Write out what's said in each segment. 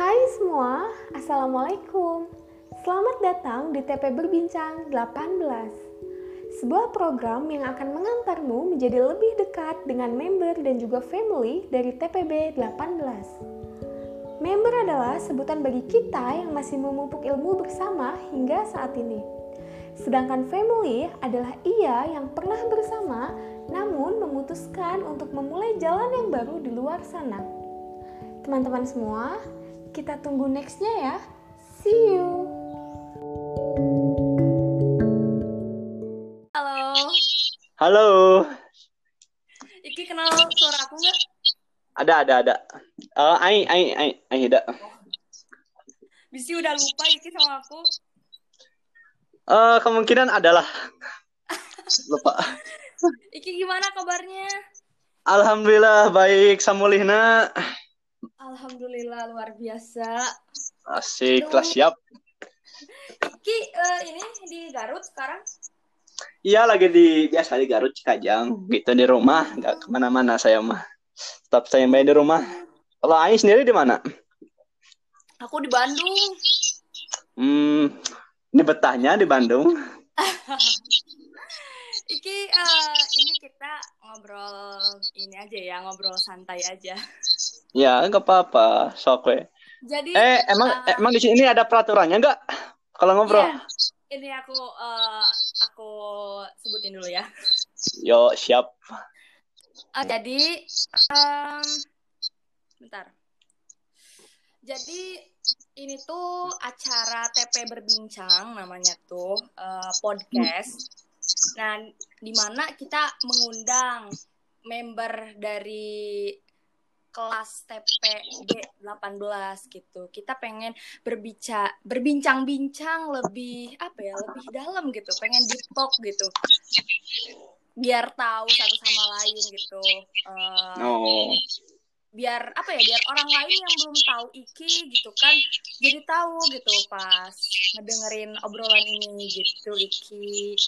Hai semua, Assalamualaikum. Selamat datang di TP Berbincang 18. Sebuah program yang akan mengantarmu menjadi lebih dekat dengan member dan juga family dari TPB 18. Member adalah sebutan bagi kita yang masih memupuk ilmu bersama hingga saat ini. Sedangkan family adalah ia yang pernah bersama namun memutuskan untuk memulai jalan yang baru di luar sana. Teman-teman semua, kita tunggu nextnya ya. See you. Halo, Halo, Iki kenal suara aku nggak? ada ada ada. Eh, ai ai ai ai ada. Bisi udah lupa Iki sama aku. Eh, kemungkinan adalah lupa. Iki gimana kabarnya? Alhamdulillah baik samulihna. Alhamdulillah luar biasa. Asik lah siap. Iki eh, ini di Garut sekarang. Iya lagi di biasa di Garut Cikajang gitu di rumah nggak ke mana-mana saya mah. Tetap saya main di rumah. Kalau Ai sendiri di mana? Aku di Bandung. Hmm, ini betahnya di Bandung. Iki eh, ini kita ngobrol ini aja ya ngobrol santai aja. Ya nggak apa-apa, sok we. Jadi Eh emang eh, emang di sini ada peraturannya nggak? Kalau ngobrol? iya, ini aku eh, aku sebutin dulu ya. Yo siap. Ah, jadi, em, bentar. Jadi ini tuh acara TP berbincang namanya tuh eh, podcast. Nah, di mana kita mengundang member dari kelas TPB 18 gitu. Kita pengen berbicara berbincang-bincang lebih apa ya, lebih dalam gitu. Pengen deep talk gitu. Biar tahu satu sama lain gitu. Eh, Oh. Biar apa ya biar orang lain yang belum tahu Iki gitu kan jadi tahu gitu pas ngedengerin obrolan ini gitu Iki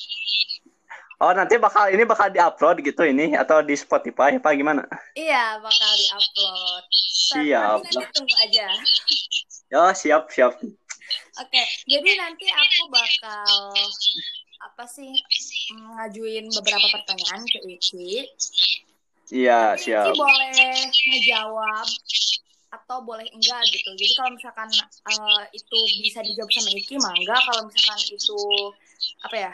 Oh nanti bakal ini bakal diupload gitu ini atau di Spotify apa gimana? iya bakal diupload Siap. nanti, nanti tunggu aja Ya siap siap. oke jadi nanti aku bakal apa sih ngajuin beberapa pertanyaan ke Iki Iya siap. Boleh ngejawab atau boleh enggak gitu. Jadi kalau misalkan eh, itu bisa dijawab sama Iki, mangga. Kalau misalkan itu apa ya,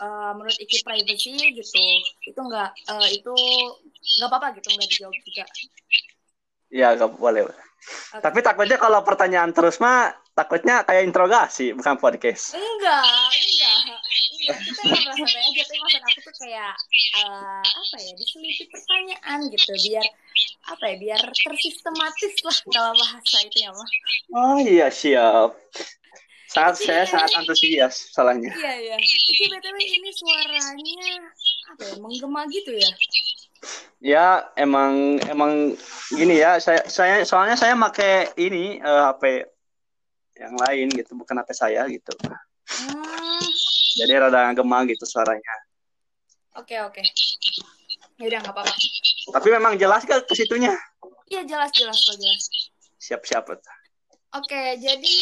eh, menurut Iki privacy gitu, itu enggak eh, itu enggak apa-apa gitu, enggak dijawab juga. Iya gak boleh. Oke. Tapi takutnya kalau pertanyaan terus mah takutnya kayak interogasi bukan podcast. Enggak, enggak, enggak. Kita ngobrol santai aja. Maksud aku tuh kayak eh, apa ya, diselipin pertanyaan gitu, biar apa ya, biar tersistematis lah kalau bahasa itu ya mah. Oh iya siap. Saat saya sangat antusias salahnya. Iya iya. Iki btw ini suaranya apa ya menggema gitu ya? Ya emang emang gini ya saya saya soalnya saya make ini eh, HP yang lain gitu bukan HP saya gitu. Hmm, Jadi rada gema gitu suaranya. Oke oke. Ya udah nggak apa-apa. Tapi memang jelas gak ke situnya? Iya jelas jelas kok jelas. Siap-siap. Oke, jadi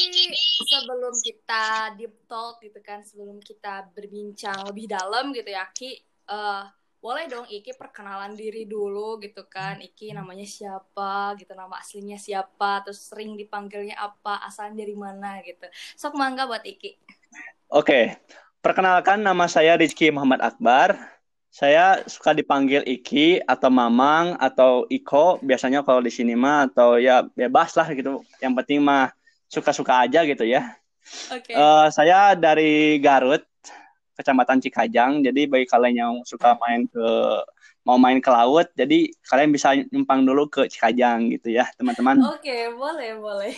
sebelum kita deep talk gitu kan, sebelum kita berbincang lebih dalam gitu ya, Ki, eh, boleh dong Iki perkenalan diri dulu gitu kan, Iki namanya siapa gitu, nama aslinya siapa, terus sering dipanggilnya apa, asalnya dari mana gitu. Sok mangga buat Iki. Oke, perkenalkan nama saya Rizky Muhammad Akbar. Saya suka dipanggil Iki atau Mamang atau Iko biasanya kalau di sini mah atau ya bebas lah gitu. Yang penting mah suka-suka aja gitu ya. Oke. Eh, saya dari Garut, Kecamatan Cikajang. Jadi bagi kalian yang suka main ke mau main ke laut, jadi kalian bisa numpang dulu ke Cikajang gitu ya, teman-teman. Oke, boleh, boleh.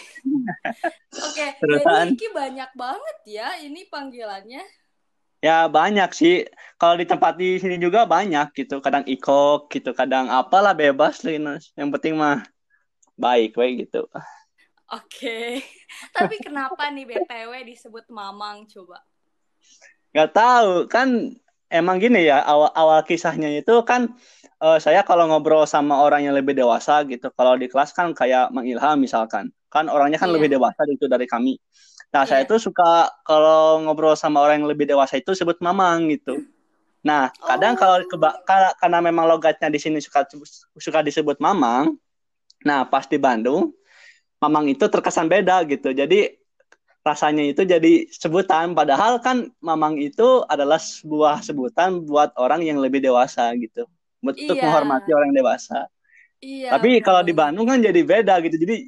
Oke, jadi Terusan. Iki banyak banget ya ini panggilannya. Ya banyak sih. Kalau di tempat di sini juga banyak gitu. Kadang ikok gitu, kadang apalah bebas Linus. Yang penting mah baik baik gitu. Oke. Tapi kenapa nih BTW disebut Mamang coba? Gak tahu kan emang gini ya awal awal kisahnya itu kan eh, saya kalau ngobrol sama orang yang lebih dewasa gitu. Kalau di kelas kan kayak Mang Ilham misalkan. Kan orangnya kan Iya. lebih dewasa itu dari kami nah saya Iya. tuh suka kalau ngobrol sama orang yang lebih dewasa itu sebut mamang gitu nah kadang Oh. kalau keba- ka- karena memang logatnya di sini suka suka disebut mamang nah pas di Bandung mamang itu terkesan beda gitu jadi rasanya itu jadi sebutan padahal kan mamang itu adalah sebuah sebutan buat orang yang lebih dewasa gitu untuk Iya. menghormati orang dewasa Iya. tapi kalau di. Bandung kan jadi beda gitu jadi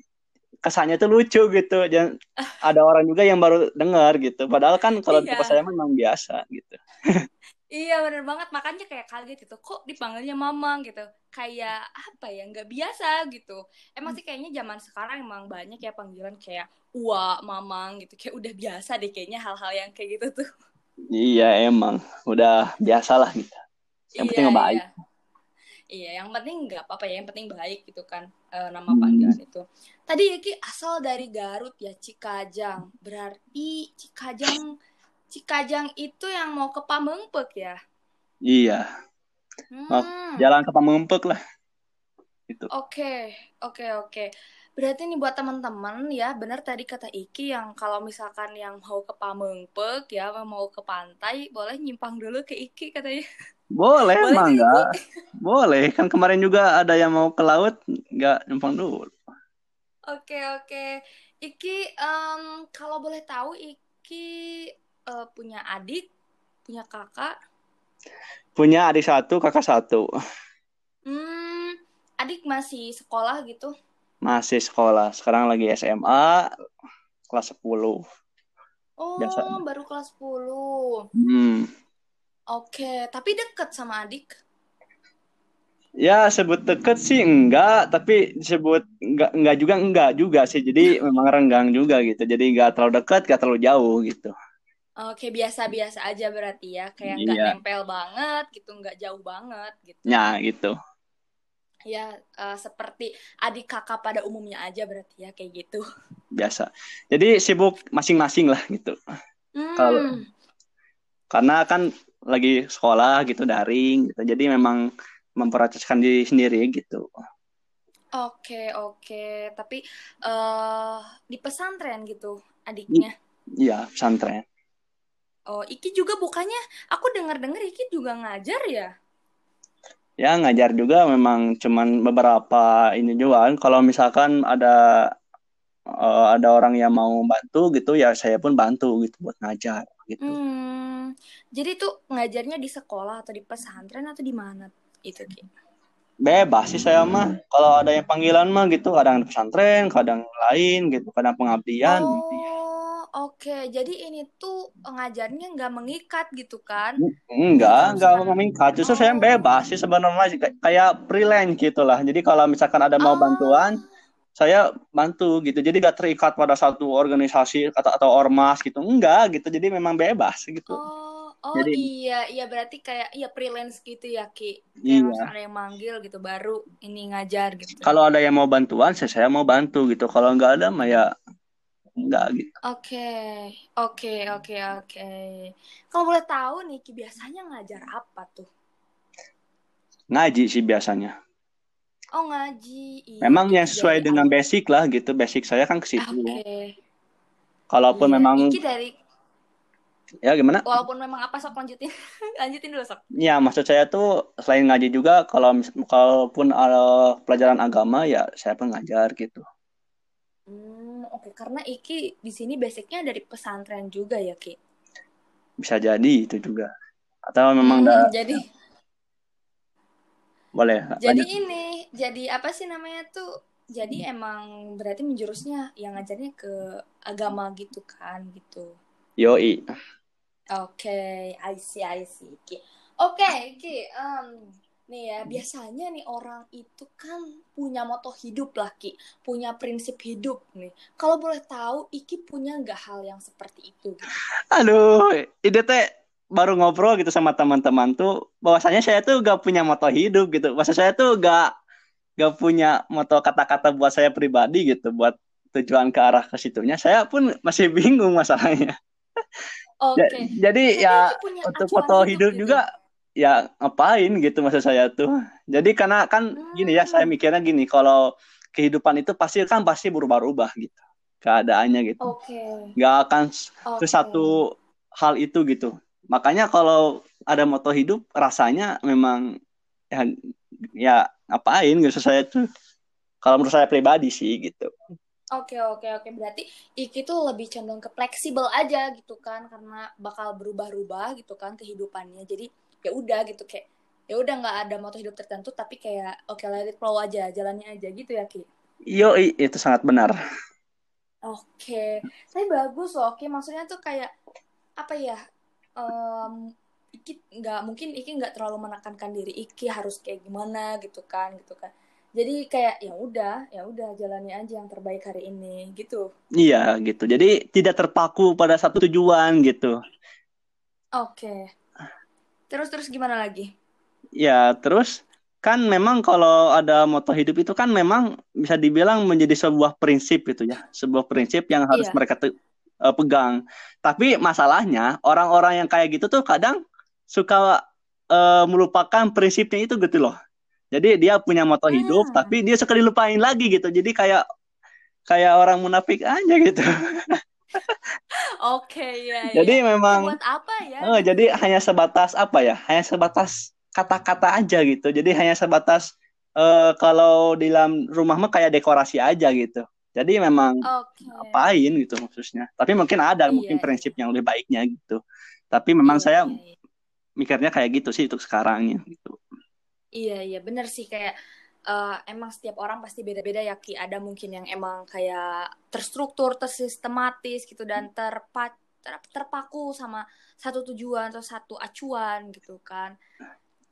kesannya tuh lucu gitu. Dan ada orang juga yang baru dengar gitu. Padahal kan kalau di Iya. saya memang biasa gitu. Iya bener banget. Makanya kayak kaget gitu kok dipanggilnya mamang gitu. Kayak apa ya nggak biasa gitu. Emang sih kayaknya zaman sekarang emang banyak ya panggilan kayak ua mamang gitu. Kayak udah biasa deh kayaknya hal-hal yang kayak gitu tuh. Iya emang. Udah biasa lah gitu. Yang penting iya, baik iya. Iya, yang penting nggak apa-apa ya, yang penting baik gitu kan eh, nama Hmm. panggilan itu. Tadi Iki asal dari Garut ya, Cikajang. Berarti Cikajang Cikajang itu yang mau ke Pamengpek ya? iya Oh, Hmm. jalan ke Pamengpek lah gitu Oke, oke, oke. Berarti nih buat teman-teman ya, benar tadi kata Iki yang kalau misalkan yang mau ke Pamengpek ya, mau ke pantai, boleh nyimpang dulu ke Iki katanya. Boleh Boleh enggak boleh kan kemarin juga ada yang mau ke laut nggak numpang dulu Oke, oke. Iki, em, kalau boleh tahu, Iki eh, punya adik, punya kakak. punya adik satu kakak satu Hmm, adik masih sekolah gitu. masih sekolah sekarang lagi SMA kelas 10 Oh, Biasa. baru kelas 10. hmm. Oke, tapi deket sama adik. Ya sebut deket sih enggak, tapi disebut enggak enggak juga enggak juga sih. Jadi memang renggang juga gitu. Jadi enggak terlalu dekat, enggak terlalu jauh gitu. Oke, biasa-biasa aja berarti ya. Kayak nggak Iya. nempel banget gitu, nggak jauh banget gitu. Ya gitu. Ya, eh, seperti adik kakak pada umumnya aja berarti ya, kayak gitu. Biasa. Jadi sibuk masing-masing lah gitu. Hmm, Kalau- Karena kan lagi sekolah gitu daring gitu. Jadi memang memprioritaskan diri sendiri gitu. oke, oke. Tapi eh di pesantren gitu adiknya. Iya, pesantren. Oh, Iki juga bukannya, aku dengar-dengar Iki juga ngajar ya? Ya ngajar juga memang cuman beberapa ini juga kan. Kalau misalkan ada eh, ada orang yang mau bantu gitu ya saya pun bantu gitu buat ngajar gitu. Hmm, jadi tuh ngajarnya di sekolah atau di pesantren atau di mana itu, Ki? Bebas sih saya mah. Kalau ada yang panggilan mah gitu, kadang di pesantren, kadang lain gitu, kadang pengabdian. Oh, oke. Jadi ini tuh ngajarnya nggak mengikat gitu kan? Enggak, enggak Misalkan- meminta. Justru saya Oh. bebas sih sebenarnya Kay- kayak freelance gitu lah. Jadi kalau misalkan ada mau Oh. bantuan, saya bantu gitu. Jadi gak terikat pada satu organisasi atau atau ormas gitu. Enggak gitu. Jadi memang bebas gitu. Oh, oh Jadi- iya, iya berarti kayak iya freelance gitu ya, Ki. Kayak Iya. ada yang manggil gitu baru ini ngajar gitu. Kalau ada yang mau bantuan, saya saya mau bantu gitu. Kalau enggak ada mah ya enggak gitu. Oke, oke, oke, oke. Kalau boleh tahu nih, Ki biasanya ngajar apa tuh? Ngaji sih biasanya. Oh, ngaji. Iya, Memang Iki yang sesuai dari dengan awal. basic lah gitu. Basic saya kan ke situ. Oke. Kalaupun Iya, memang dari ya gimana? walaupun memang apa sok lanjutin. lanjutin dulu sok. Ya, maksud saya tuh selain ngaji juga kalau kalaupun ada pelajaran agama ya saya pun ngajar gitu. Hmm, oke karena Iki di sini basicnya dari pesantren juga ya, Ki. Bisa jadi itu juga. Atau memang Hmm, udah jadi boleh jadi lanjut. ini, jadi apa sih namanya tuh? Jadi emang berarti menjurusnya yang ngajarnya ke agama gitu kan, gitu. Yoi. Oke, I see, I see, Ki. Oke, Ki, em, nih ya, biasanya nih orang itu kan punya moto hidup lah, Ki. Punya prinsip hidup nih. Kalau boleh tahu, Iki punya nggak hal yang seperti itu? Gitu? Aduh, ide teh baru ngobrol gitu sama teman-teman tuh bahwasanya saya tuh gak punya moto hidup gitu. Bahasa saya tuh gak gak punya moto kata-kata buat saya pribadi gitu buat tujuan ke arah ke situnya. Saya pun masih bingung masalahnya. Oke. Jadi Tapi ya untuk foto hidup gitu. juga ya ngapain gitu maksud saya tuh. Jadi karena kan gini ya saya Hmm. mikirnya gini kalau kehidupan itu pasti kan pasti berubah-ubah gitu keadaannya gitu. Nggak akan Oke. satu hal itu gitu. Makanya kalau ada moto hidup rasanya memang ya, ya ngapain gitu saya tuh. Kalau menurut saya pribadi sih gitu. Oke, oke, oke. Berarti Iki tuh lebih condong ke fleksibel aja gitu kan karena bakal berubah-ubah gitu kan kehidupannya. Jadi ya udah gitu kayak ya udah nggak ada moto hidup tertentu tapi kayak oke let it flow aja, jalannya aja gitu ya Ki. Yo itu sangat benar. Oke, tapi bagus loh. Oke, maksudnya tuh kayak apa ya? em, Iki nggak mungkin Iki nggak terlalu menekankan diri Iki harus kayak gimana gitu kan, gitu kan. Jadi kayak ya udah, ya udah jalani aja yang terbaik hari ini gitu. Iya gitu. Jadi tidak terpaku pada satu tujuan gitu. Oke. Terus terus gimana lagi? Ya terus kan memang kalau ada moto hidup itu kan memang bisa dibilang menjadi sebuah prinsip gitu ya. Sebuah prinsip yang harus Iya. mereka te- eh, pegang. Tapi masalahnya orang-orang yang kayak gitu tuh kadang suka eh, melupakan prinsipnya itu gitu loh. Jadi dia punya moto hidup Hmm. tapi dia suka dilupain lagi gitu. Jadi kayak kayak orang munafik aja gitu. Oke, ya, ya. Jadi memang buat apa ya? Oh, jadi hanya sebatas apa ya? Hanya sebatas kata-kata aja gitu. Jadi hanya sebatas eh, kalau di dalam rumah mah kayak dekorasi aja gitu. Jadi memang Oke. apain gitu maksudnya. Tapi mungkin ada Iya, mungkin iya. prinsip yang lebih baiknya gitu. Tapi memang Iya, saya iya, iya. Mikirnya kayak gitu sih untuk sekarangnya gitu. Iya, iya, bener sih kayak eh, emang setiap orang pasti beda-beda ya Ki. Ada mungkin yang emang kayak terstruktur, tersistematis gitu dan terpa ter- terpaku sama satu tujuan atau satu acuan gitu kan.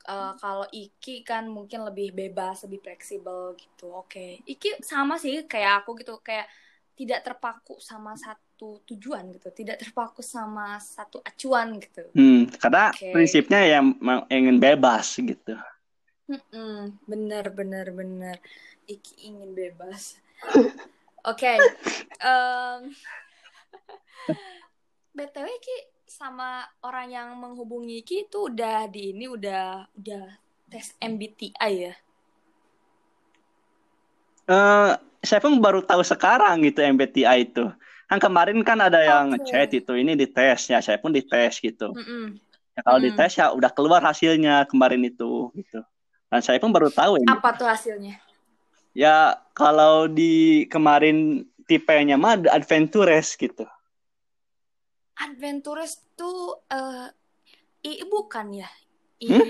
Eh, kalau Iki kan mungkin lebih bebas, lebih fleksibel gitu. Oke. Iki sama sih kayak aku gitu, kayak tidak terpaku sama satu tujuan gitu, tidak terpaku sama satu acuan gitu. Hmm, karena Oke. prinsipnya yang ingin bebas gitu. Mm-mm, bener bener bener Iki ingin bebas oke em, btw Iki sama orang yang menghubungi Iki itu udah di ini udah udah tes MBTI ya eh saya pun baru tahu sekarang gitu MBTI itu. Kan kemarin kan ada yang Oke. ngechat itu, ini dites ya, saya pun dites gitu. Mm-mm. Ya, kalau Mm-mm. dites ya udah keluar hasilnya kemarin itu gitu. Dan saya pun baru tahu ini. apa tuh hasilnya Ya kalau di kemarin tipenya mah ada adventurous gitu. adventurous tuh eh I bukan ya I Hmm?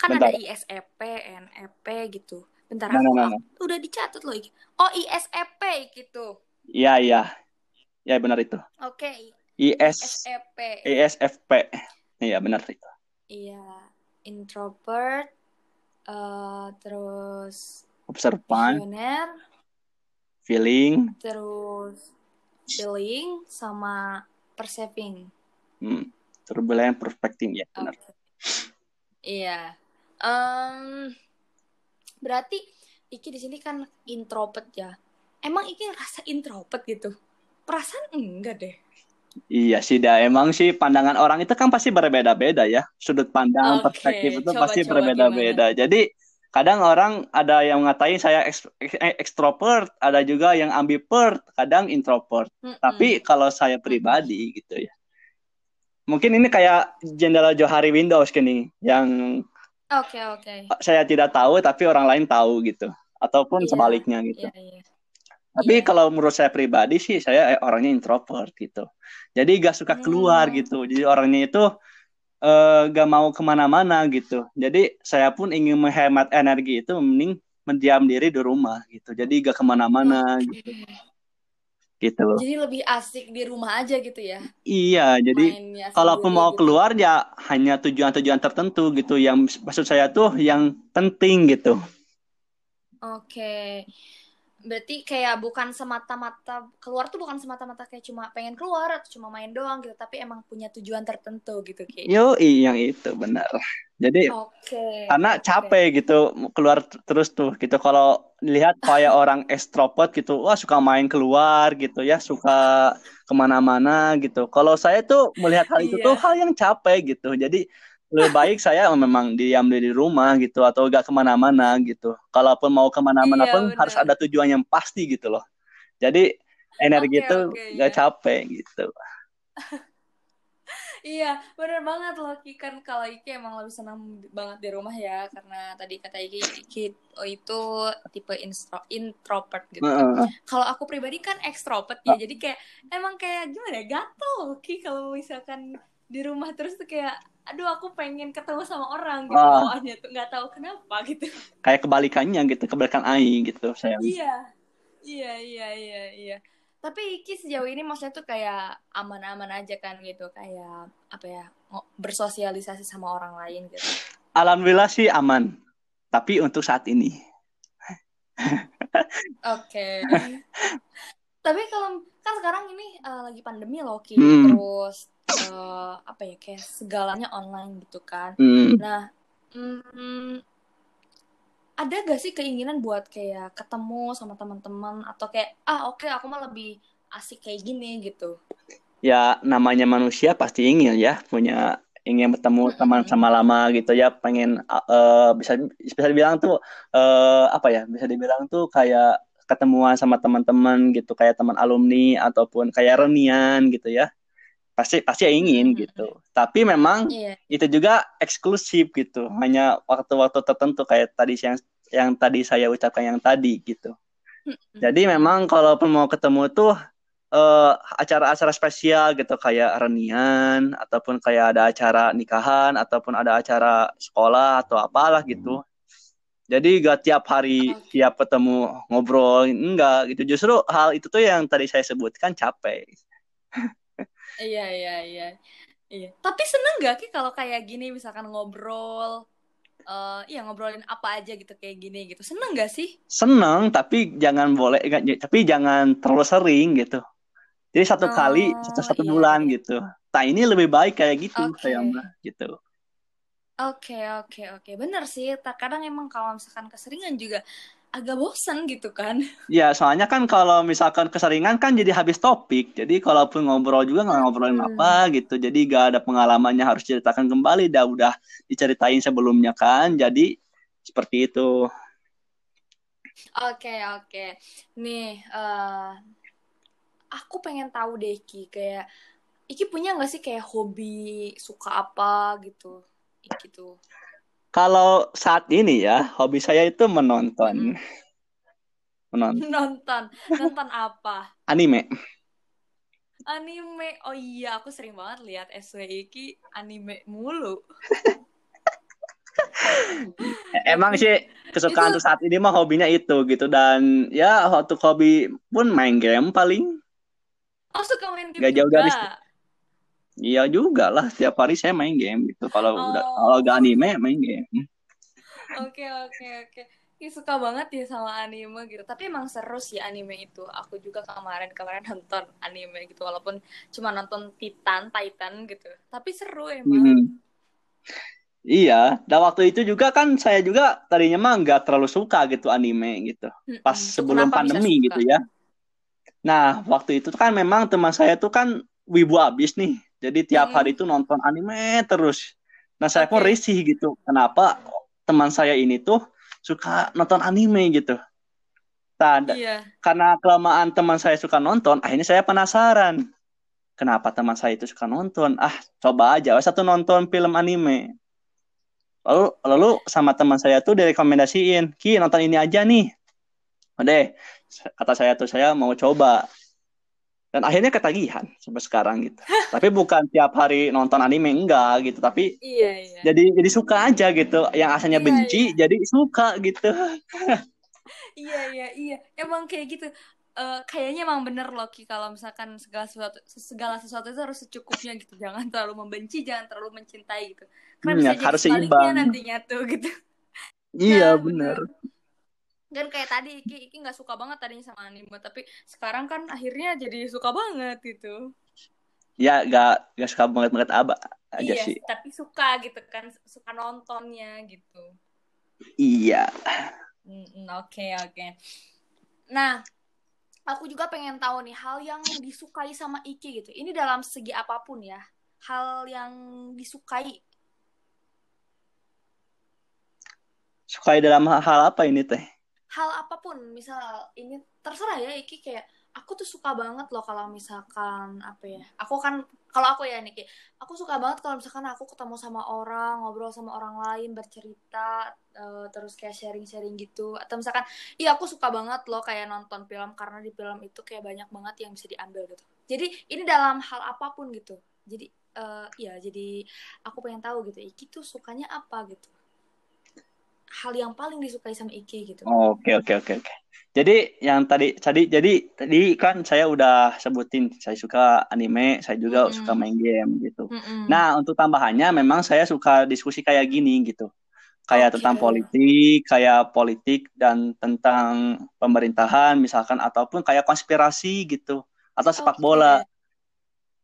kan Bentar. ada ISEP NEP gitu bentar Mana, aku, mana? aku udah dicatat loh oh ISEP gitu Iya iya. Ya benar itu. Oke, IS ISFP. ISFP. Iya benar itu. Iya, introvert, eh, terus Observan, visioner, feeling, terus feeling, sama perceiving. hmm, turbulent, prospecting ya benar. Oke. Iya. Em, berarti Iki di sini kan introvert ya. Emang Iki ngerasa introvert gitu? Perasaan enggak deh. Iya sih, dah emang sih pandangan orang itu kan pasti berbeda-beda ya. Sudut pandang, Oke, perspektif itu coba, pasti berbeda-beda. Jadi kadang orang ada yang ngatain saya ek- ekstrovert, ada juga yang ambivert, kadang introvert. Mm-mm. Tapi kalau saya pribadi gitu ya. Mungkin ini kayak jendela Johari Windows gini, yang Oke, oke. saya tidak tahu tapi orang lain tahu gitu. Ataupun Iya, sebaliknya gitu. Iya, iya. Tapi Iya. kalau menurut saya pribadi sih saya eh, orangnya introvert gitu. Jadi gak suka keluar Hmm. gitu. Jadi orangnya itu eh, gak mau ke mana-mana gitu. Jadi saya pun ingin menghemat energi itu mending mendiam diri di rumah gitu. Jadi gak ke mana-mana gitu. Gitu loh. Jadi lebih asik di rumah aja gitu ya. Iya, jadi kalau aku mau gitu. keluar ya hanya tujuan-tujuan tertentu gitu. Yang maksud saya tuh yang penting gitu. Oke. Berarti kayak bukan semata-mata keluar tuh bukan semata-mata kayak cuma pengen keluar atau cuma main doang gitu, tapi emang punya tujuan tertentu gitu kayak. Yo, yang itu benar. Jadi Oke. karena oke. capek gitu keluar terus tuh gitu kalau lihat kayak orang extrovert gitu wah suka main keluar gitu ya suka ke mana-mana gitu kalau saya tuh melihat hal itu Iya. tuh hal yang capek gitu jadi lebih baik saya memang diam di rumah gitu atau gak ke mana-mana gitu. Kalaupun mau ke mana-mana Iya, pun benar. harus ada tujuan yang pasti gitu loh. Jadi energi Oke, itu oke, gak iya. capek gitu. Iya, bener banget loh Ki kan kalau Iki emang lebih senang banget di rumah ya karena tadi kata Iki, Iki itu tipe instro, introvert gitu. Heeh. Kalau aku pribadi kan ekstrovert ya, jadi kayak emang kayak gimana ya gatel Ki kalau misalkan di rumah terus tuh kayak aduh aku pengen ketemu sama orang gitu Ah. bawaannya tuh nggak tahu kenapa gitu. Kayak kebalikannya gitu, kebalikan Ai gitu saya. Iya, iya, iya, iya, iya. Tapi Iki sejauh ini maksudnya tuh kayak aman-aman aja kan gitu, kayak apa ya bersosialisasi sama orang lain gitu. Alhamdulillah sih aman. Tapi untuk saat ini. Oke. Tapi kalau kan sekarang ini eh, lagi pandemi loh Ki, Hmm. terus eh, apa ya kayak segalanya online gitu kan. Hmm. Nah, mm, ada gak sih keinginan buat kayak ketemu sama teman-teman atau kayak ah oke aku mah lebih asik kayak gini gitu. Ya namanya manusia pasti ingin ya punya ingin bertemu teman sama lama gitu ya pengen eh, bisa bisa dibilang tuh eh, apa ya bisa dibilang tuh kayak ketemuan sama teman-teman gitu kayak teman alumni ataupun kayak renian gitu ya pasti pasti ingin Mm-mm. gitu tapi memang Iya. itu juga eksklusif gitu hanya waktu-waktu tertentu kayak tadi yang yang tadi saya ucapkan yang tadi gitu Mm-mm. jadi memang kalaupun mau ketemu tuh eh, acara-acara spesial gitu kayak renian ataupun kayak ada acara nikahan ataupun ada acara sekolah atau apalah gitu. Jadi gak tiap hari Oke. tiap ketemu ngobrol enggak gitu. Justru hal itu tuh yang tadi saya sebutkan capek. Iya, iya, iya. Iya. Tapi seneng gak Ki kalau kayak gini misalkan ngobrol eh iya ngobrolin apa aja gitu kayak gini gitu. Seneng gak sih? Seneng tapi jangan boleh tapi jangan terlalu sering gitu. Jadi satu kali Oh, satu satu iya, bulan iya. gitu. Nah ini lebih baik kayak gitu Oke. saya gitu. Oke, oke, oke. Bener sih. Kadang emang kalau misalkan keseringan juga agak bosen gitu kan. Ya, soalnya kan kalau misalkan keseringan kan jadi habis topik. Jadi kalaupun ngobrol juga nggak ngobrolin Hmm. apa gitu. Jadi gak ada pengalamannya harus ceritakan kembali. Dah udah diceritain sebelumnya kan. Jadi seperti itu. Oke, oke. Nih, eh aku pengen tahu deh Ki, kayak Iki punya nggak sih kayak hobi suka apa gitu? Iki tuh. Kalau saat ini ya, hobi saya itu menonton. Menonton Nonton, nonton apa? anime. Anime. Oh iya, aku sering banget lihat SW Iki anime mulu. Emang sih kesukaan Itu- untuk saat ini mah hobinya itu gitu. Dan ya waktu hobi pun main game paling. Oh, suka main game Nggak jauh juga. dari Iya juga lah, setiap hari saya main game gitu. Kalau udah Oh. kalau gak anime main game. Oke, oke, oke. Ih, suka banget ya sama anime gitu. Tapi emang seru sih anime itu. Aku juga kemarin-kemarin nonton anime gitu. Walaupun cuma nonton Titan, Titan gitu. Tapi seru emang. Hmm. Iya, dan waktu itu juga kan saya juga tadinya mah nggak terlalu suka gitu anime gitu. Mm-mm. Pas Tuh sebelum kenapa pandemi gitu ya. Nah, waktu itu kan memang teman saya tuh kan wibu abis nih. Jadi tiap hari itu nonton anime terus. Nah, saya pun Oke. risih gitu. Kenapa teman saya ini tuh suka nonton anime gitu. Nah, Iya. karena kelamaan teman saya suka nonton, akhirnya saya penasaran. Kenapa teman saya itu suka nonton? Ah, coba aja satu nonton film anime. Lalu lalu sama teman saya tuh direkomendasiin, "Ki, nonton ini aja nih." Udah, kata saya tuh saya mau coba. Dan akhirnya ketagihan sampai sekarang gitu. Tapi bukan tiap hari nonton anime enggak gitu, tapi Iya, iya. jadi jadi suka aja gitu. Yang asalnya Iya, benci jadi suka gitu. Iya, iya, iya. Emang kayak gitu. Eh, kayaknya emang bener loh Ki kalau misalkan segala sesuatu segala sesuatu itu harus secukupnya gitu. Jangan terlalu membenci, jangan terlalu mencintai gitu. Karena Hmm, bisa ya, jadi harus sebaliknya seimbang. nantinya tuh gitu. Iya, Nah, bener. Kan kayak tadi Iki Iki nggak suka banget tadinya sama anime, tapi sekarang kan akhirnya jadi suka banget gitu. Ya, gak, gak suka banget-banget aba aja iya, sih. tapi suka gitu kan, suka nontonnya gitu. Iya. Mm, Oke, oke. Nah, aku juga pengen tahu nih hal yang disukai sama Iki gitu. Ini dalam segi apa pun ya. Hal yang disukai sukai dalam hal apa ini teh? Hal apa pun, misal ini terserah ya Iki kayak aku tuh suka banget loh kalau misalkan apa ya aku kan kalau aku ya Niki aku suka banget kalau misalkan aku ketemu sama orang ngobrol sama orang lain bercerita uh, terus kayak sharing-sharing gitu. Atau misalkan iya aku suka banget loh kayak nonton film karena di film itu kayak banyak banget yang bisa diambil gitu. Jadi ini dalam hal apa pun gitu. Jadi uh, ya jadi aku pengen tahu gitu Iki tuh sukanya apa gitu hal yang paling disukai sama Iki gitu. Oke oke oke oke. Jadi yang tadi tadi jadi tadi kan saya udah sebutin saya suka anime, saya juga mm suka main game gitu. Mm -hmm. Nah untuk tambahannya memang saya suka diskusi kayak gini gitu, kayak okay. tentang politik, kayak politik dan tentang pemerintahan misalkan ataupun kayak konspirasi gitu atau sepak okay. bola.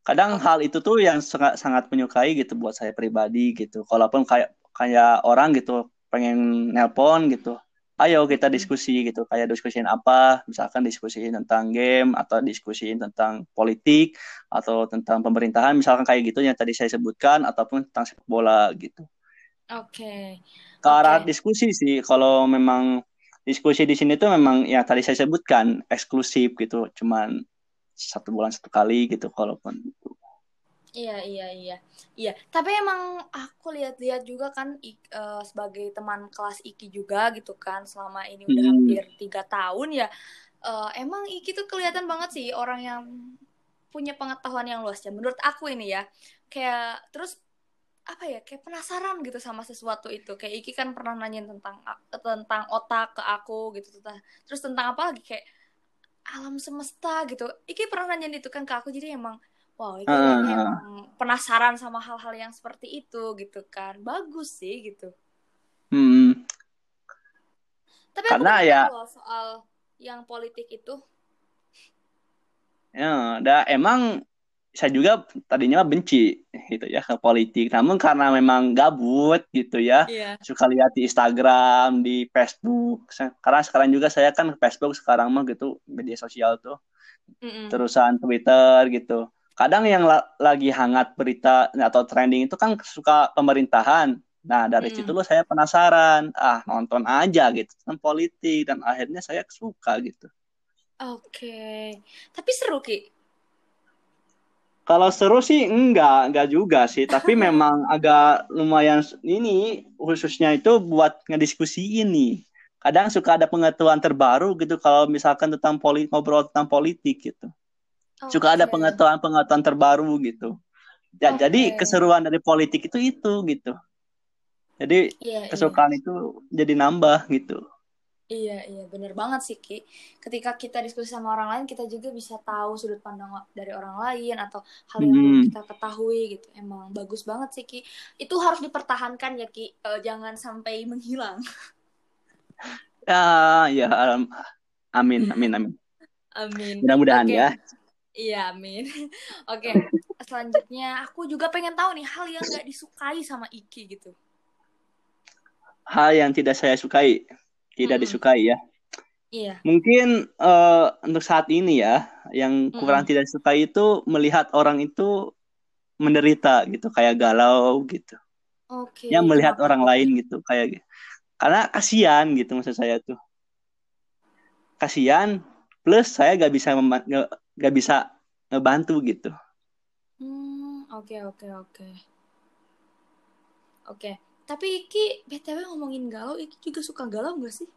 Kadang oh. hal itu tuh yang sangat sangat menyukai gitu buat saya pribadi gitu. Kalaupun kayak kayak orang gitu pengen nelpon gitu. Ayo kita hmm. diskusi gitu. Kayak diskusiin apa? Misalkan diskusiin tentang game atau diskusiin tentang politik atau tentang pemerintahan. Misalkan kayak gitu yang tadi saya sebutkan ataupun tentang sepak bola gitu. Oke. Okay. ke arah okay. diskusi sih. Kalau memang diskusi di sini tuh memang ya tadi saya sebutkan eksklusif gitu. Cuman satu bulan satu kali gitu kalaupun. gitu Iya iya iya iya. Tapi emang aku lihat-lihat juga kan uh, sebagai teman kelas Iki juga gitu kan selama ini udah hmm. hampir tiga tahun ya. Uh, emang Iki tuh kelihatan banget sih orang yang punya pengetahuan yang luas ya. Menurut aku ini ya kayak terus apa ya kayak penasaran gitu sama sesuatu itu kayak Iki kan pernah nanyain tentang tentang otak ke aku gitu terus tentang apa lagi kayak alam semesta gitu Iki pernah nanyain itu kan ke aku jadi emang wow itu uh, emang penasaran sama hal-hal yang seperti itu gitu kan. Bagus sih gitu. Hmm. tapi karena aku ya loh soal yang politik itu. Ya dah emang saya juga tadinya benci gitu ya ke politik. Namun karena memang gabut gitu ya. Yeah. suka lihat di Instagram di Facebook. Karena sekarang juga saya kan Facebook sekarang mah gitu media sosial tuh. Mm -mm. terusan Twitter gitu kadang yang la lagi hangat berita atau trending itu kan suka pemerintahan. Nah, dari hmm. situ lo saya penasaran, ah nonton aja gitu tentang politik dan akhirnya saya suka gitu. Oke. Okay. Tapi seru Ki. Kalau seru sih enggak, enggak juga sih, tapi memang agak lumayan ini khususnya itu buat ngediskusi ini. Kadang suka ada pengetahuan terbaru gitu kalau misalkan tentang politik ngobrol tentang politik gitu. Suka ada pengetahuan-pengetahuan terbaru gitu. Dan okay. jadi keseruan dari politik itu itu gitu. Jadi yeah, iya. kesukaan yeah. itu jadi nambah gitu. Iya, iya, bener banget sih, Ki. Ketika kita diskusi sama orang lain, kita juga bisa tahu sudut pandang dari orang lain atau hal yang hmm. kita ketahui gitu. Emang bagus banget sih, Ki. Itu harus dipertahankan ya, Ki. Uh, jangan sampai menghilang. Ya, ya, amin, amin, amin. amin. Mudah-mudahan okay. ya. Iya, Amin. Oke, okay. selanjutnya aku juga pengen tahu nih hal yang gak disukai sama Iki gitu. Hal yang tidak saya sukai, tidak hmm. disukai ya. Iya. Mungkin uh, untuk saat ini ya, yang kurang hmm. tidak disukai itu melihat orang itu menderita gitu, kayak galau gitu. Oke. Okay. Yang melihat orang lain gitu, kayak karena kasihan gitu maksud saya tuh. Kasihan plus saya gak bisa gak bisa ngebantu gitu. Hmm, oke oke oke. Oke, tapi Iki BTW ngomongin galau, Iki juga suka galau gak sih?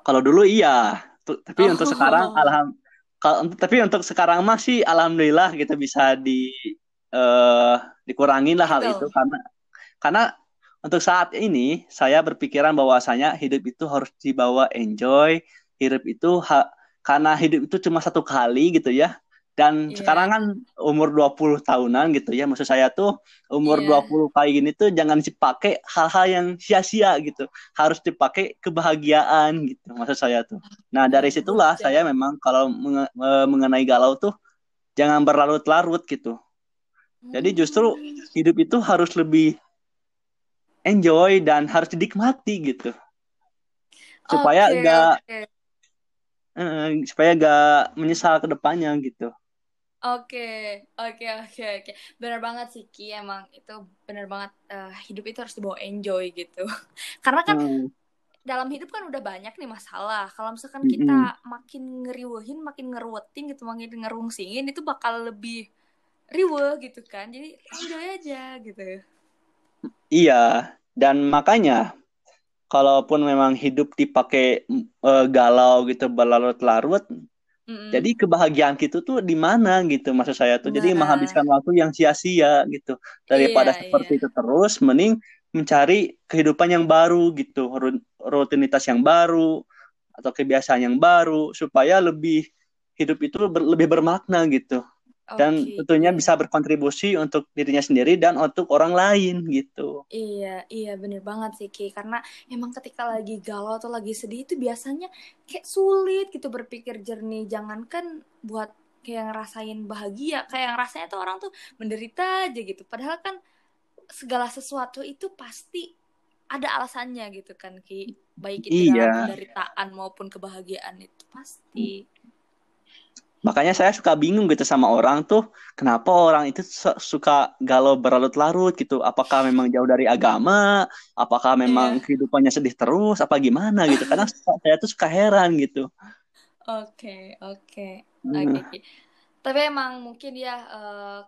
Kalau dulu iya, tapi oh. untuk sekarang alham kalau tapi untuk sekarang masih alhamdulillah kita bisa di uh, dikurangin lah hal itu karena karena untuk saat ini saya berpikiran bahwasanya hidup itu harus dibawa enjoy, hidup itu ha karena hidup itu cuma satu kali gitu ya. Dan yeah. sekarang kan umur 20 tahunan gitu ya. Maksud saya tuh umur yeah. 20 kayak gini tuh jangan dipakai hal-hal yang sia-sia gitu. Harus dipakai kebahagiaan gitu maksud saya tuh. Nah dari situlah saya memang kalau mengenai galau tuh jangan berlarut-larut gitu. Jadi justru hmm. hidup itu harus lebih enjoy dan harus dinikmati gitu. Supaya enggak okay, okay uh, supaya gak menyesal ke depannya gitu. Oke, oke, oke, oke. Benar banget sih Ki, emang itu benar banget uh, hidup itu harus dibawa enjoy gitu. Karena kan hmm. dalam hidup kan udah banyak nih masalah. Kalau misalkan mm -hmm. kita makin ngeriwehin, makin ngeruwetin gitu, makin ngerungsingin itu bakal lebih riwe gitu kan. Jadi enjoy aja gitu. Iya, dan makanya kalaupun memang hidup dipakai uh, galau gitu berlarut-larut Mm-hmm. Jadi kebahagiaan kita tuh di mana gitu maksud saya tuh. Nah. Jadi menghabiskan waktu yang sia-sia gitu. Daripada iya, seperti iya. itu terus mending mencari kehidupan yang baru gitu, rutinitas yang baru atau kebiasaan yang baru supaya lebih hidup itu ber, lebih bermakna gitu dan okay. tentunya bisa berkontribusi untuk dirinya sendiri dan untuk orang lain gitu. Iya, iya bener banget sih Ki karena emang ketika lagi galau atau lagi sedih itu biasanya kayak sulit gitu berpikir jernih jangankan buat kayak ngerasain bahagia kayak rasanya tuh orang tuh menderita aja gitu padahal kan segala sesuatu itu pasti ada alasannya gitu kan Ki baik itu iya. dalam penderitaan maupun kebahagiaan itu pasti Makanya saya suka bingung gitu sama orang tuh, kenapa orang itu suka galau berlarut-larut gitu. Apakah memang jauh dari agama? Apakah memang yeah. kehidupannya sedih terus? Apa gimana gitu? Karena saya tuh suka heran gitu. Oke, oke. Hmm. Oke. Tapi emang mungkin ya uh,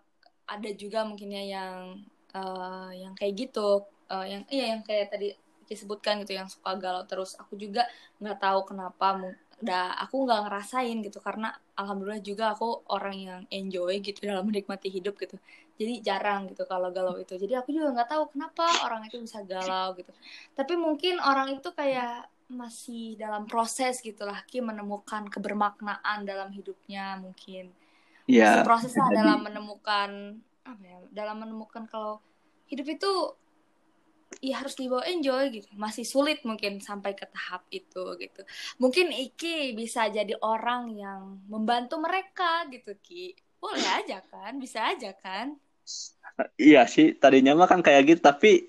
ada juga mungkin ya yang uh, yang kayak gitu, uh, yang iya yang kayak tadi disebutkan gitu yang suka galau terus. Aku juga nggak tahu kenapa udah aku nggak ngerasain gitu karena alhamdulillah juga aku orang yang enjoy gitu dalam menikmati hidup gitu. Jadi jarang gitu kalau galau itu. Jadi aku juga nggak tahu kenapa orang itu bisa galau gitu. Tapi mungkin orang itu kayak masih dalam proses gitulah ki menemukan kebermaknaan dalam hidupnya mungkin. Yeah, prosesnya dalam menemukan apa ya dalam menemukan kalau hidup itu ya harus dibawa enjoy gitu. Masih sulit mungkin sampai ke tahap itu gitu. Mungkin Iki bisa jadi orang yang membantu mereka gitu Ki. Boleh aja kan? Bisa aja kan? Iya sih tadinya mah kan kayak gitu tapi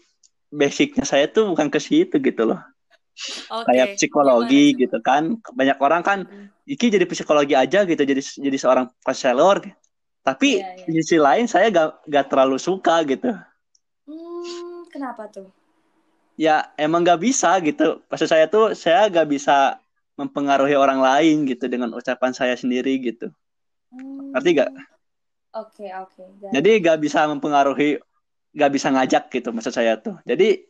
basicnya saya tuh bukan ke situ gitu loh. Okay. kayak psikologi Gimana, gitu kan. Banyak orang kan hmm. Iki jadi psikologi aja gitu jadi jadi seorang konselor. Tapi yeah, yeah. di sisi lain saya gak, gak terlalu suka gitu Kenapa tuh? Ya emang gak bisa gitu. Maksud saya tuh saya gak bisa mempengaruhi orang lain gitu dengan ucapan saya sendiri gitu. Hmm. Ngerti gak? Oke okay, oke. Okay. Jadi gak bisa mempengaruhi, gak bisa ngajak gitu maksud saya tuh. Jadi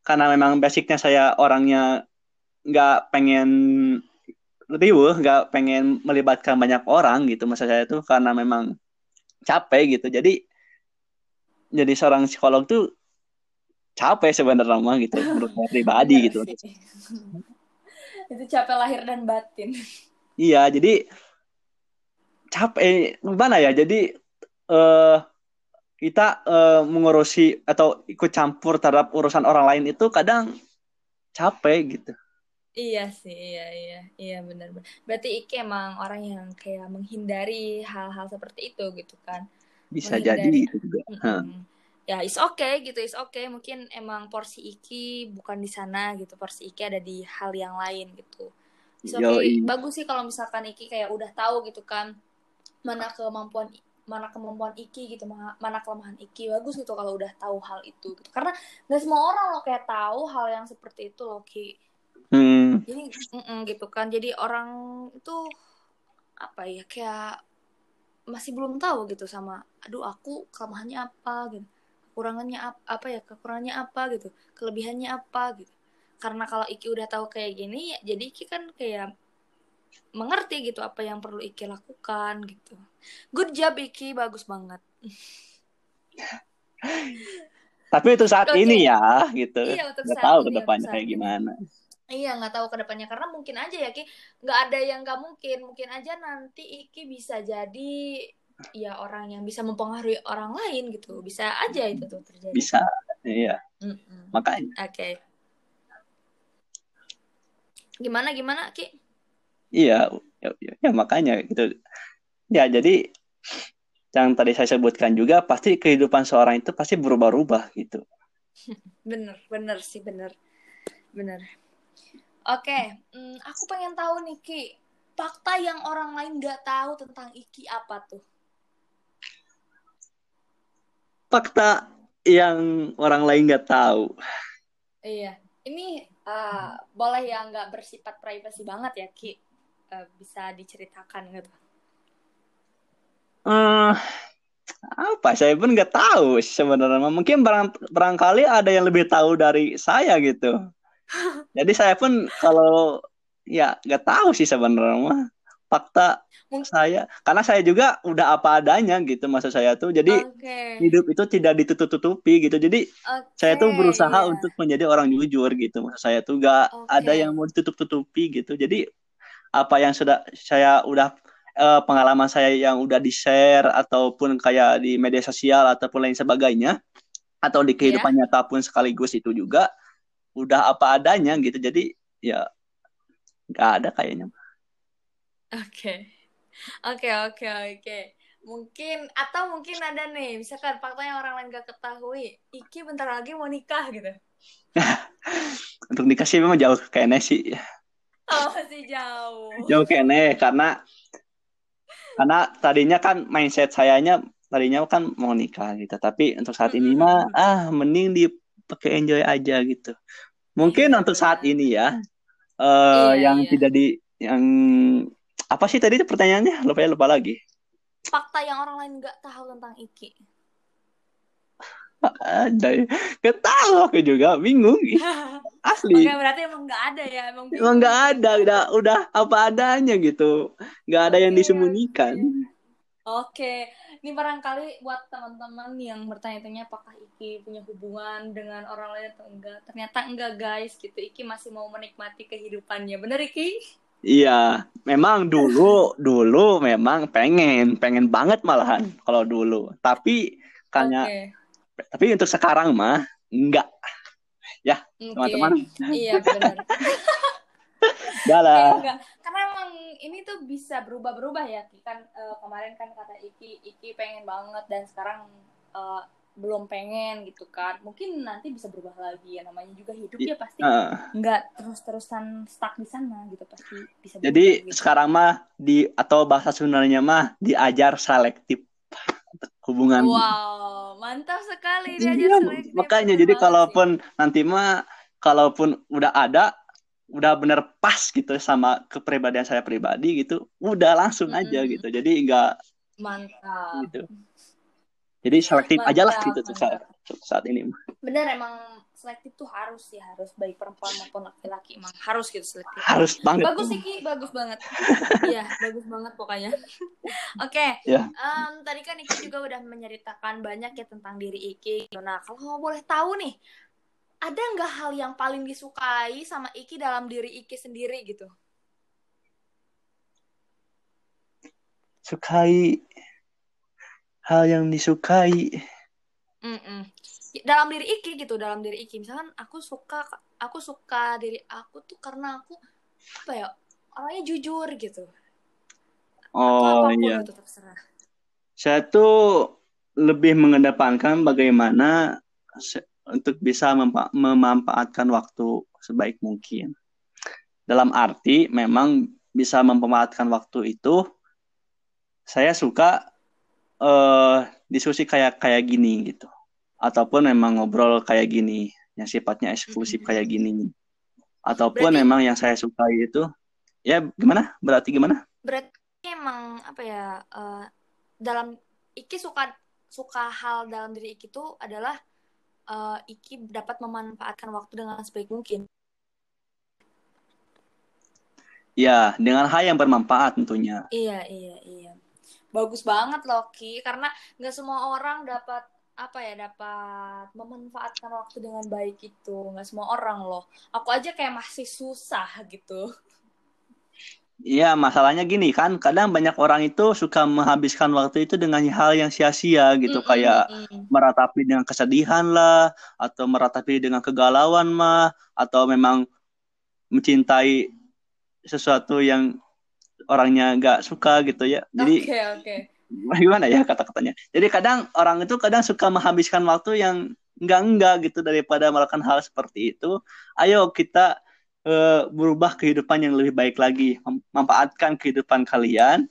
karena memang basicnya saya orangnya gak pengen riuh, gak pengen melibatkan banyak orang gitu maksud saya tuh karena memang capek gitu. Jadi jadi seorang psikolog tuh capek sebenarnya mah gitu menurut saya pribadi gitu itu capek lahir dan batin iya jadi capek gimana ya jadi uh, kita uh, mengurusi atau ikut campur terhadap urusan orang lain itu kadang capek gitu Iya sih, iya iya, iya benar. Berarti Ike emang orang yang kayak menghindari hal-hal seperti itu gitu kan? Bisa menghindari. jadi itu juga. Mm -hmm ya is okay gitu is okay. Mungkin emang porsi iki bukan di sana gitu porsi iki ada di hal yang lain gitu. Is okay. Bagus sih kalau misalkan iki kayak udah tahu gitu kan mana kemampuan mana kemampuan iki gitu mana kelemahan iki. Bagus gitu kalau udah tahu hal itu gitu. Karena nggak semua orang lo kayak tahu hal yang seperti itu loh ki. Hmm. jadi mm -mm, gitu kan. Jadi orang itu apa ya kayak masih belum tahu gitu sama aduh aku kelemahannya apa gitu kekurangannya apa, apa ya kekurangannya apa gitu kelebihannya apa gitu. Karena kalau Iki udah tahu kayak gini ya jadi Iki kan kayak mengerti gitu apa yang perlu Iki lakukan gitu. Good job Iki. Bagus banget. Tapi itu saat okay. ini ya gitu. Iya, nggak tahu ke depannya kayak gimana. Iya nggak tahu ke depannya karena mungkin aja ya Ki nggak ada yang nggak mungkin. Mungkin aja nanti Iki bisa jadi ya orang yang bisa mempengaruhi orang lain gitu. Bisa aja itu tuh terjadi. Bisa iya. Mm-mm. makanya. Oke. Okay. gimana gimana ki? Iya ya, ya, ya makanya gitu. Ya jadi yang tadi saya sebutkan juga pasti kehidupan seorang itu pasti berubah-ubah gitu. Bener bener sih bener. Bener. Oke okay. hmm, aku pengen tahu nih ki. Fakta yang orang lain nggak tahu tentang Iki apa tuh fakta yang orang lain nggak tahu. Iya, ini uh, boleh yang nggak bersifat privasi banget ya Ki, uh, bisa diceritakan gitu. Uh, apa? Saya pun nggak tahu sebenarnya. Mungkin barang barangkali ada yang lebih tahu dari saya gitu. Jadi saya pun kalau ya nggak tahu sih sebenarnya fakta saya karena saya juga udah apa adanya gitu masa saya tuh jadi okay. hidup itu tidak ditutup-tutupi gitu jadi okay, saya tuh berusaha yeah. untuk menjadi orang jujur gitu masa saya tuh gak okay. ada yang mau ditutup-tutupi gitu jadi apa yang sudah saya udah uh, pengalaman saya yang udah di share ataupun kayak di media sosial ataupun lain sebagainya atau di kehidupan yeah. nyata pun sekaligus itu juga udah apa adanya gitu jadi ya nggak ada kayaknya Oke. Oke, oke, oke. Mungkin atau mungkin ada nih, misalkan fakta yang orang lain gak ketahui, Iki bentar lagi mau nikah gitu. Untuk nikah sih memang jauh kayaknya sih. Oh, masih jauh. Jauh kayaknya karena karena tadinya kan mindset sayanya tadinya kan mau nikah gitu, tapi untuk saat ini mah ah mending dipakai enjoy aja gitu. Mungkin iya, untuk saat ini ya, uh, iya, yang iya. tidak di yang apa sih tadi itu pertanyaannya? Lupa ya lupa lagi. Fakta yang orang lain nggak tahu tentang Iki. Ada ya gak tahu aku juga bingung. Asli. Oke, berarti emang nggak ada ya emang bingung. emang nggak ada udah udah apa adanya gitu. Nggak ada okay, yang disembunyikan. oke okay. ini barangkali buat teman-teman yang bertanya-tanya apakah Iki punya hubungan dengan orang lain atau enggak. Ternyata enggak guys gitu. Iki masih mau menikmati kehidupannya. Bener Iki Iya, memang dulu dulu memang pengen, pengen banget malahan kalau dulu. Tapi kayaknya okay. tapi untuk sekarang mah enggak. Ya, teman-teman. Iya, benar. Udah Enggak. Karena emang ini tuh bisa berubah-berubah ya. Kan uh, kemarin kan kata Iki, Iki pengen banget dan sekarang uh, belum pengen gitu kan mungkin nanti bisa berubah lagi ya namanya juga hidup ya pasti uh, nggak terus-terusan stuck di sana gitu pasti bisa jadi gitu. sekarang mah di atau bahasa sebenarnya mah diajar selektif hubungan wow mantap sekali iya, diajar iya, selektif makanya jadi kalaupun sih. nanti mah kalaupun udah ada udah bener pas gitu sama kepribadian saya pribadi gitu udah langsung mm -hmm. aja gitu jadi enggak mantap gitu jadi selektif Mantap, aja lah gitu tuh saat, saat ini. Bener emang selektif tuh harus sih harus baik perempuan maupun laki-laki emang harus gitu selektif. Harus banget. Bagus sih Ki, bagus banget. Iya, bagus banget pokoknya. Oke. Okay. Ya. Yeah. Um, tadi kan Iki juga udah menceritakan banyak ya tentang diri Iki. Nah, kalau boleh tahu nih, ada nggak hal yang paling disukai sama Iki dalam diri Iki sendiri gitu? Sukai hal yang disukai. Mm-mm. dalam diri Iki gitu dalam diri Iki. Misalkan aku suka aku suka diri aku tuh karena aku apa ya orangnya jujur gitu. Oh iya. itu terserah. Saya tuh lebih mengedepankan bagaimana untuk bisa mempa- memanfaatkan waktu sebaik mungkin. Dalam arti memang bisa memanfaatkan waktu itu saya suka uh, diskusi kayak kayak gini gitu. Ataupun memang ngobrol kayak gini yang sifatnya eksklusif kayak gini. Ataupun berarti, memang yang saya suka itu ya gimana? Berarti gimana? Berarti emang apa ya uh, dalam Iki suka suka hal dalam diri Iki itu adalah uh, Iki dapat memanfaatkan waktu dengan sebaik mungkin. Ya dengan hal yang bermanfaat tentunya. Iya iya iya bagus banget loh Ki. Karena nggak semua orang dapat apa ya dapat memanfaatkan waktu dengan baik itu. Nggak semua orang loh. Aku aja kayak masih susah gitu. Iya, masalahnya gini kan, kadang banyak orang itu suka menghabiskan waktu itu dengan hal yang sia-sia gitu, mm -mm, kayak meratapi dengan kesedihan lah, atau meratapi dengan kegalauan mah, atau memang mencintai sesuatu yang orangnya nggak suka gitu ya. Jadi okay, okay. gimana ya kata-katanya. Jadi kadang orang itu kadang suka menghabiskan waktu yang enggak-enggak gitu daripada melakukan hal seperti itu. Ayo kita uh, berubah kehidupan yang lebih baik lagi, memanfaatkan kehidupan kalian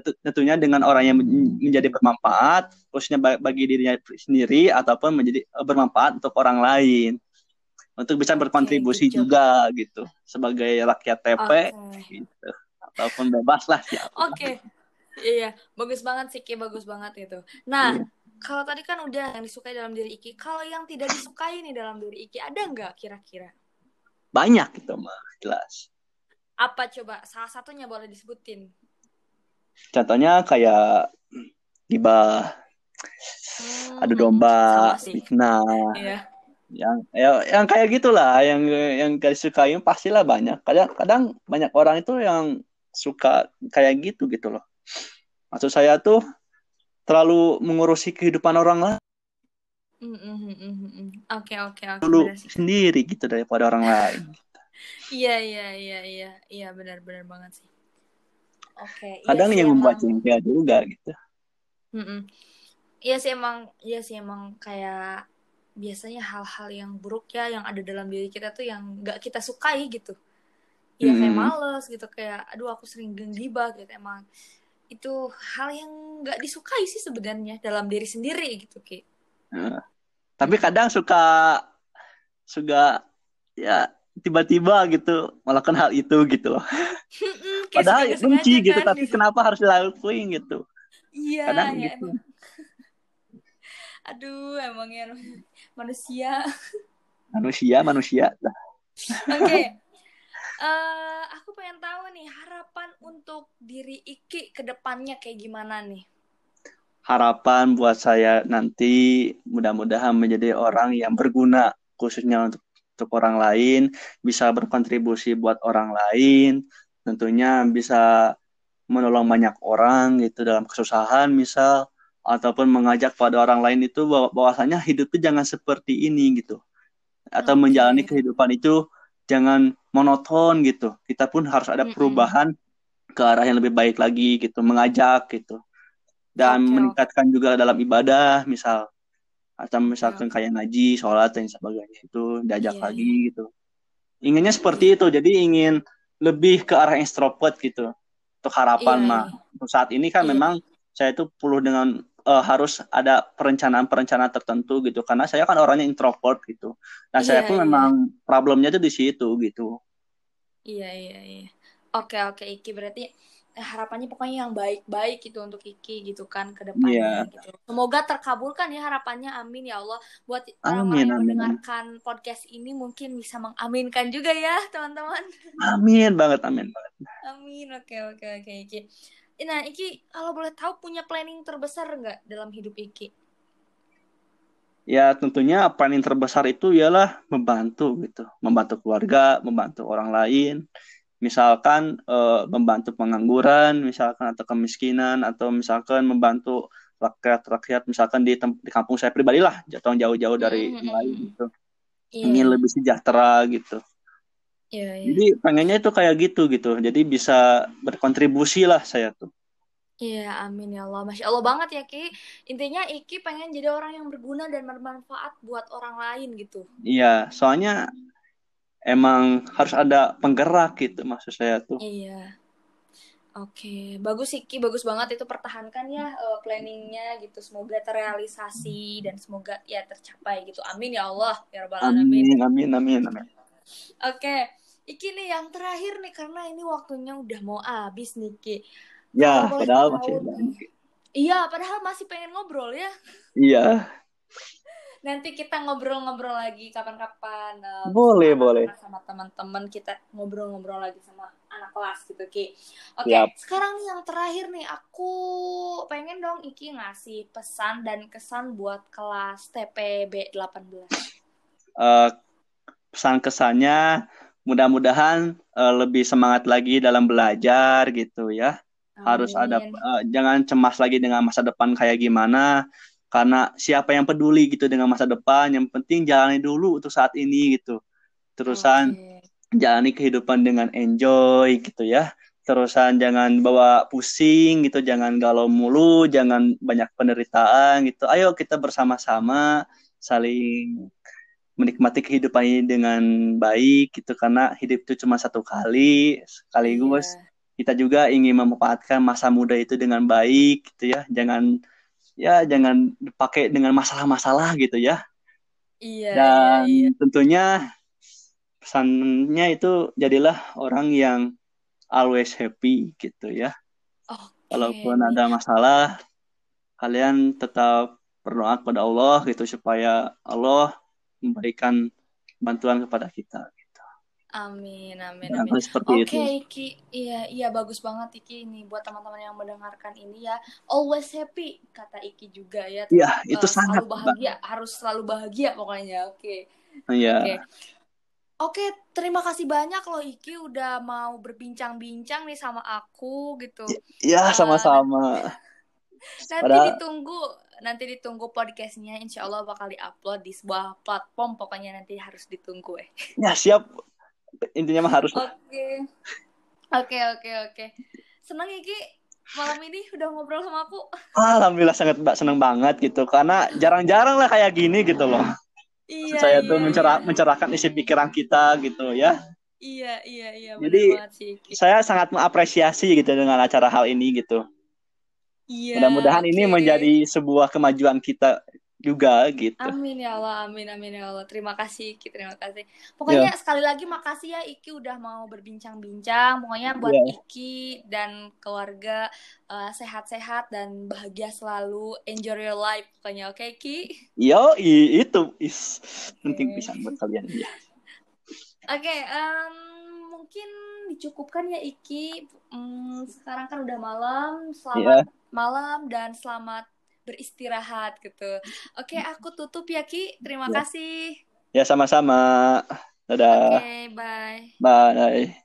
tentunya dengan orang yang menjadi bermanfaat khususnya bagi dirinya sendiri ataupun menjadi eh, bermanfaat untuk orang lain untuk bisa berkontribusi okay, juga gitu sebagai rakyat TP okay. gitu ataupun bebas lah siapa. Oke. Okay. Iya, bagus banget sih Ki, bagus banget itu. Nah, iya. kalau tadi kan udah yang disukai dalam diri Iki, kalau yang tidak disukai nih dalam diri Iki ada nggak kira-kira? Banyak itu mah, jelas. Apa coba? Salah satunya boleh disebutin. Contohnya kayak gibah, hmm, adu domba, fitnah. Iya yang ya, yang kayak gitulah yang yang gak disukai pastilah banyak kadang kadang banyak orang itu yang suka kayak gitu gitu loh. Maksud saya tuh terlalu mengurusi kehidupan orang lain. Mm, mm, mm, oke oke oke. Dulu sendiri gitu daripada orang lain. Iya iya iya iya. Iya benar benar banget sih. Oke iya kadang iya yang membuat cengkel juga gitu. Mm -mm. iya sih emang iya sih emang kayak biasanya hal-hal yang buruk ya yang ada dalam diri kita tuh yang nggak kita sukai gitu ya hmm. kayak males gitu kayak aduh aku sering genggibah gitu emang itu hal yang nggak disukai sih sebenarnya dalam diri sendiri gitu ki uh, tapi kadang suka suka ya tiba-tiba gitu melakukan hal itu gitu padahal benci gitu kan, tapi gitu. kenapa harus dilakuin gitu iya kadang ya, gitu. aduh emangnya manusia manusia manusia oke okay. Uh, aku pengen tahu nih harapan untuk diri Iki ke depannya kayak gimana nih harapan buat saya nanti mudah-mudahan menjadi orang yang berguna khususnya untuk untuk orang lain bisa berkontribusi buat orang lain tentunya bisa menolong banyak orang gitu dalam kesusahan misal ataupun mengajak pada orang lain itu bahwa bahwasanya hidup itu jangan seperti ini gitu atau okay. menjalani kehidupan itu jangan monoton gitu kita pun harus ada perubahan mm-hmm. ke arah yang lebih baik lagi gitu mengajak gitu dan okay. meningkatkan juga dalam ibadah misal atau misalkan okay. kayak ngaji sholat dan sebagainya itu diajak yeah. lagi gitu inginnya seperti itu jadi ingin lebih ke arah extrovert gitu untuk harapan yeah. mah untuk saat ini kan yeah. memang saya itu perlu dengan uh, harus ada perencanaan-perencanaan tertentu gitu karena saya kan orangnya introvert gitu. Nah, yeah, saya pun yeah. memang problemnya tuh di situ gitu. Iya, iya, iya. Oke, oke Iki berarti eh, harapannya pokoknya yang baik-baik gitu untuk Iki gitu kan ke depannya yeah. gitu. Semoga terkabulkan ya harapannya. Amin ya Allah. Buat orang-orang yang mendengarkan podcast ini mungkin bisa mengaminkan juga ya, teman-teman. Amin banget, amin banget. Amin. Oke, oke, oke Iki. Nah, Iki kalau boleh tahu punya planning terbesar nggak dalam hidup Iki? Ya tentunya planning terbesar itu ialah membantu gitu, membantu keluarga, membantu orang lain, misalkan eh, membantu pengangguran, misalkan atau kemiskinan, atau misalkan membantu rakyat-rakyat, misalkan di, di kampung saya pribadi lah, jatuh jauh-jauh dari mm -hmm. lain gitu, yeah. ingin lebih sejahtera gitu. Yeah, yeah. Jadi pengennya itu kayak gitu gitu. Jadi bisa berkontribusi lah saya tuh. Iya, amin ya Allah. Masya Allah banget ya, Ki. Intinya Iki pengen jadi orang yang berguna dan bermanfaat buat orang lain gitu. Iya, soalnya emang harus ada penggerak gitu maksud saya tuh. Iya. Oke, bagus sih Ki, bagus banget itu pertahankan ya uh, planningnya gitu. Semoga terrealisasi dan semoga ya tercapai gitu. Amin ya Allah, ya Rabbal Alamin. Amin, amin, amin, amin. Oke, Iki nih yang terakhir nih karena ini waktunya udah mau habis nih Ki. Ya, oh, padahal masih Iya, padahal masih pengen ngobrol ya. Iya. Nanti kita ngobrol-ngobrol lagi kapan-kapan. Uh, boleh, boleh. Sama teman-teman kita ngobrol-ngobrol lagi sama anak kelas gitu, Ki. Oke, okay, sekarang nih yang terakhir nih, aku pengen dong Iki ngasih pesan dan kesan buat kelas TPB 18. Uh, pesan kesannya mudah-mudahan uh, lebih semangat lagi dalam belajar gitu ya. Amin. Harus ada uh, jangan cemas lagi dengan masa depan kayak gimana karena siapa yang peduli gitu dengan masa depan, yang penting jalani dulu untuk saat ini gitu. Terusan okay. jalani kehidupan dengan enjoy gitu ya. Terusan jangan bawa pusing gitu, jangan galau mulu, jangan banyak penderitaan gitu. Ayo kita bersama-sama saling menikmati kehidupan ini dengan baik gitu karena hidup itu cuma satu kali sekaligus yeah. kita juga ingin memanfaatkan masa muda itu dengan baik gitu ya jangan ya jangan dipakai dengan masalah-masalah gitu ya Iya, dan iya, iya. tentunya pesannya itu jadilah orang yang always happy gitu ya Oke, walaupun ada masalah kalian tetap berdoa kepada Allah gitu supaya Allah memberikan bantuan kepada kita gitu. Amin, amin, Nah, amin. seperti Oke, itu. Iki. Iya, iya bagus banget Iki ini buat teman-teman yang mendengarkan ini ya. Always happy kata Iki juga ya. Iya, itu eh, sangat selalu bahagia, harus selalu bahagia pokoknya. Oke. Iya. Oke. Oke, terima kasih banyak loh Iki udah mau berbincang-bincang nih sama aku gitu. Iya, Eh, sama-sama. Nanti Pada- ditunggu, nanti ditunggu podcastnya. Insya Allah bakal diupload di sebuah platform. Pokoknya nanti harus ditunggu eh. Ya, siap. Intinya mah harus. Oke, oke, oke, oke. Senang Iki malam ini udah ngobrol sama aku. Alhamdulillah sangat ba- senang banget gitu karena jarang-jarang lah kayak gini gitu loh. Iya, Saya iya, tuh mencerah iya. mencerahkan isi pikiran kita gitu ya. Iya, iya, iya. Jadi, sih. Saya sangat mengapresiasi gitu dengan acara hal ini gitu. Iya, Mudah-mudahan ini oke. menjadi sebuah kemajuan kita juga gitu. Amin ya Allah, amin amin ya Allah. Terima kasih Iki, terima kasih. Pokoknya sekali lagi makasih ya Iki udah mau berbincang-bincang. Pokoknya buat Iya. Iki dan keluarga eh, sehat-sehat dan bahagia selalu. Enjoy your life pokoknya, oke Iki? Yo, itu is penting Oke. pisan buat kalian ya. Oke, em, mungkin dicukupkan ya Iki. Hmm, sekarang kan udah malam. Selamat malam dan selamat beristirahat gitu. Oke, aku tutup ya Ki. Terima Ya. kasih. Ya sama-sama. Dadah. Oke, bye. Bye.